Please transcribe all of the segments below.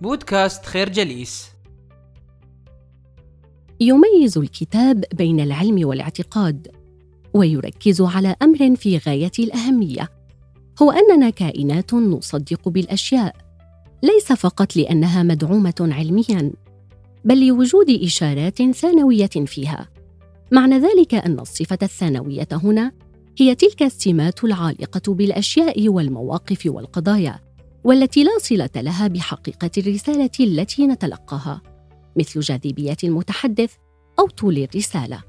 بودكاست خير جليس. يميز الكتاب بين العلم والاعتقاد ويركز على أمر في غاية الأهمية. هو أننا كائنات نصدق بالأشياء ليس فقط لأنها مدعومة علميا بل لوجود إشارات ثانوية فيها. معنى ذلك أن الصفة الثانوية هنا هي تلك السمات العالقة بالأشياء والمواقف والقضايا. والتي لا صلة لها بحقيقة الرسالة التي نتلقاها مثل جاذبية المتحدث أو طول الرسالة.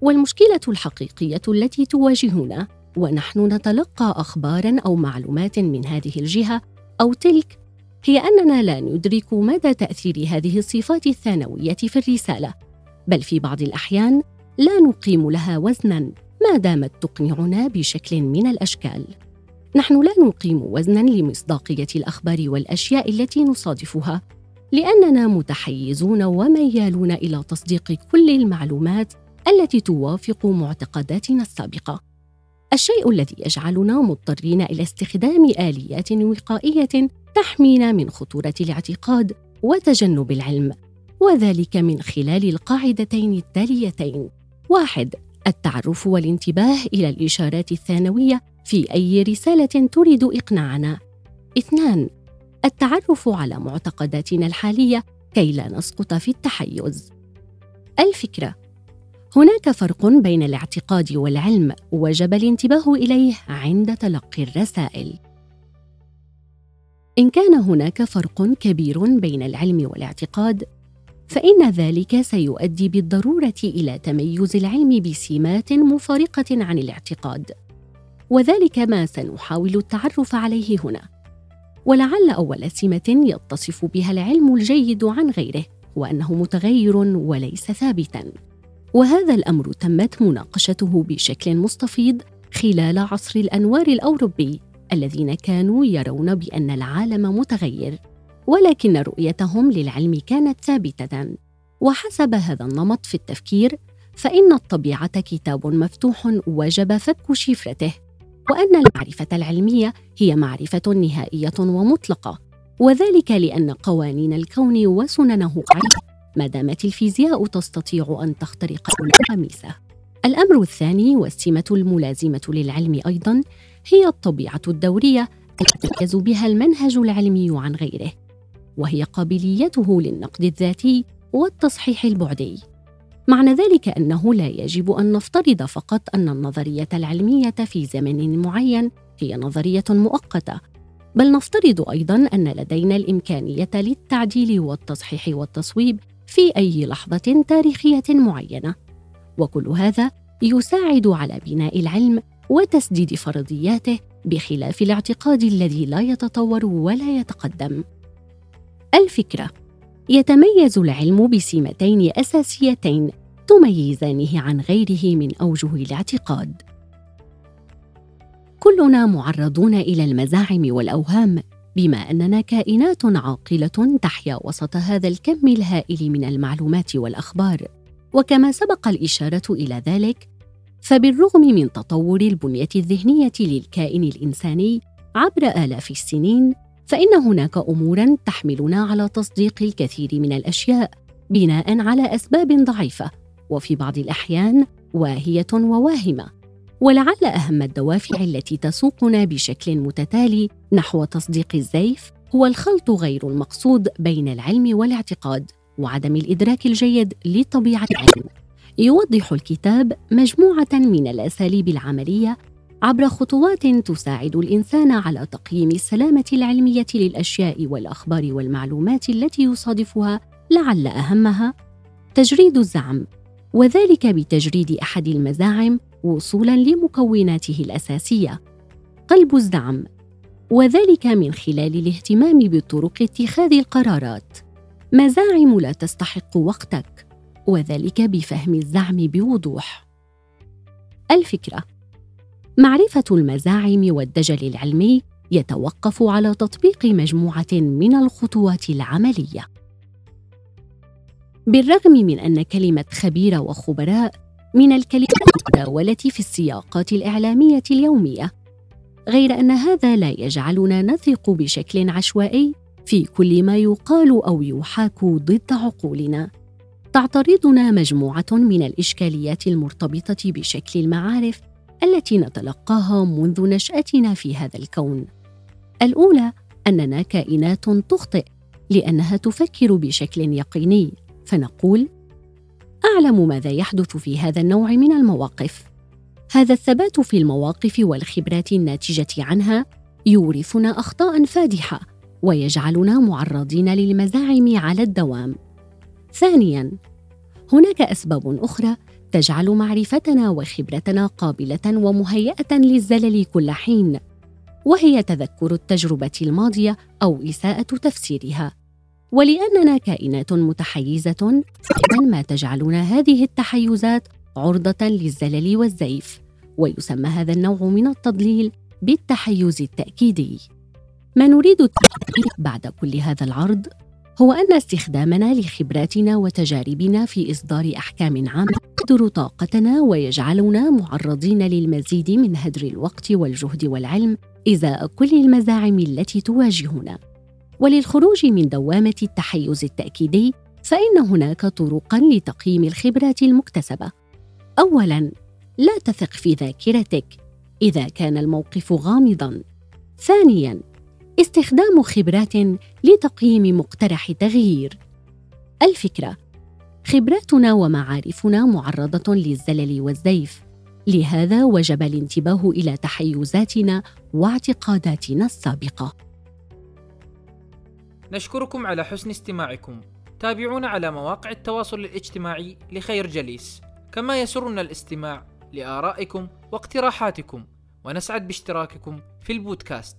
والمشكلة الحقيقية التي تواجهنا ونحن نتلقى اخبارا أو معلومات من هذه الجهة أو تلك هي أننا لا ندرك مدى تأثير هذه الصفات الثانوية في الرسالة بل في بعض الأحيان لا نقيم لها وزنا ما دامت تقنعنا بشكل من الأشكال. نحن لا نقيم وزنا لمصداقية الأخبار والأشياء التي نصادفها لأننا متحيزون وميالون إلى تصديق كل المعلومات التي توافق معتقداتنا السابقة. الشيء الذي يجعلنا مضطرين إلى استخدام آليات وقائية تحمينا من خطورة الاعتقاد وتجنب العلم وذلك من خلال القاعدتين التاليتين. واحد التعرف والانتباه إلى الإشارات الثانوية في أي رسالة تريد إقناعنا. اثنان التعرف على معتقداتنا الحالية كي لا نسقط في التحيز. الفكرة هناك فرق بين الاعتقاد والعلم وجب الانتباه إليه عند تلقي الرسائل. إن كان هناك فرق كبير بين العلم والاعتقاد فإن ذلك سيؤدي بالضرورة إلى تميز العلم بسمات مفارقة عن الاعتقاد. وذلك ما سنحاول التعرف عليه هنا. ولعل أول سمة يتصف بها العلم الجيد عن غيره هو انه متغير وليس ثابتا. وهذا الأمر تمت مناقشته بشكل مستفيض خلال عصر الأنوار الأوروبي الذين كانوا يرون بأن العالم متغير ولكن رؤيتهم للعلم كانت ثابتة. وحسب هذا النمط في التفكير فإن الطبيعة كتاب مفتوح وجب فك شفرته. وأن المعرفة العلمية هي معرفة نهائية ومطلقة وذلك لأن قوانين الكون وسننه قاعدة ما دامت الفيزياء تستطيع أن تخترق الخميسه الأمر الثاني والسمه الملازمة للعلم أيضا هي الطبيعة الدورية يتميز بها المنهج العلمي عن غيره وهي قابليته للنقد الذاتي والتصحيح البعدي. معنى ذلك أنه لا يجب أن نفترض فقط أن النظرية العلمية في زمن معين هي نظرية مؤقتة بل نفترض أيضا أن لدينا الإمكانية للتعديل والتصحيح والتصويب في أي لحظة تاريخية معينة. وكل هذا يساعد على بناء العلم وتسديد فرضياته بخلاف الاعتقاد الذي لا يتطور ولا يتقدم. الفكرة يتميز العلم بسمتين أساسيتين تميزانه عن غيره من أوجه الاعتقاد. كلنا معرضون إلى المزاعم والأوهام بما أننا كائنات عاقلة تحيا وسط هذا الكم الهائل من المعلومات والأخبار. وكما سبق الإشارة إلى ذلك فبالرغم من تطور البنية الذهنية للكائن الإنساني عبر آلاف السنين فإن هناك امورا تحملنا على تصديق الكثير من الأشياء بناء على أسباب ضعيفة وفي بعض الأحيان واهية وواهمة. ولعل أهم الدوافع التي تسوقنا بشكل متتالي نحو تصديق الزيف هو الخلط غير المقصود بين العلم والاعتقاد وعدم الإدراك الجيد لطبيعة العلم. يوضح الكتاب مجموعة من الأساليب العملية عبر خطوات تساعد الإنسان على تقييم السلامة العلمية للأشياء والأخبار والمعلومات التي يصادفها لعل أهمها تجريد الزعم وذلك بتجريد أحد المزاعم وصولا لمكوناته الأساسية قلب الزعم وذلك من خلال الاهتمام بطرق اتخاذ القرارات. مزاعم لا تستحق وقتك وذلك بفهم الزعم بوضوح. الفكرة معرفة المزاعم والدجل العلمي يتوقف على تطبيق مجموعة من الخطوات العملية. بالرغم من أن كلمة خبير وخبراء من الكلمات المتداولة في السياقات الإعلامية اليومية غير أن هذا لا يجعلنا نثق بشكل عشوائي في كل ما يقال أو يحاك ضد عقولنا. تعترضنا مجموعة من الإشكاليات المرتبطة بشكل المعارف التي نتلقاها منذ نشأتنا في هذا الكون. الأولى أننا كائنات تخطئ لأنها تفكر بشكل يقيني. فنقول أعلم ماذا يحدث في هذا النوع من المواقف. هذا الثبات في المواقف والخبرات الناتجة عنها يورثنا أخطاء فادحة ويجعلنا معرضين للمزاعم على الدوام. ثانيا هناك أسباب أخرى تجعل معرفتنا وخبرتنا قابلة ومهيئة للزلل كل حين وهي تذكر التجربة الماضية أو إساءة تفسيرها. ولأننا كائنات متحيزة ما تجعلنا هذه التحيزات عرضة للزلل والزيف ويسمى هذا النوع من التضليل بالتحيز التأكيدي. ما نريد بعد كل هذا العرض هو أن استخدامنا لخبراتنا وتجاربنا في إصدار أحكام عامة يقدر طاقتنا ويجعلنا معرضين للمزيد من هدر الوقت والجهد والعلم إزاء كل المزاعم التي تواجهنا. وللخروج من دوامة التحيز التأكيدي فإن هناك طرقا لتقييم الخبرات المكتسبة. أولاً، لا تثق في ذاكرتك إذا كان الموقف غامضاً. ثانياً، استخدام خبرات لتقييم مقترح تغيير. الفكرة خبراتنا ومعارفنا معرضة للزلل والزيف. لهذا وجب الانتباه إلى تحيزاتنا واعتقاداتنا السابقة. نشكركم على حسن استماعكم. تابعونا على مواقع التواصل الاجتماعي لخير جليس. كما يسرنا الاستماع لآرائكم واقتراحاتكم. ونسعد باشتراككم في البودكاست.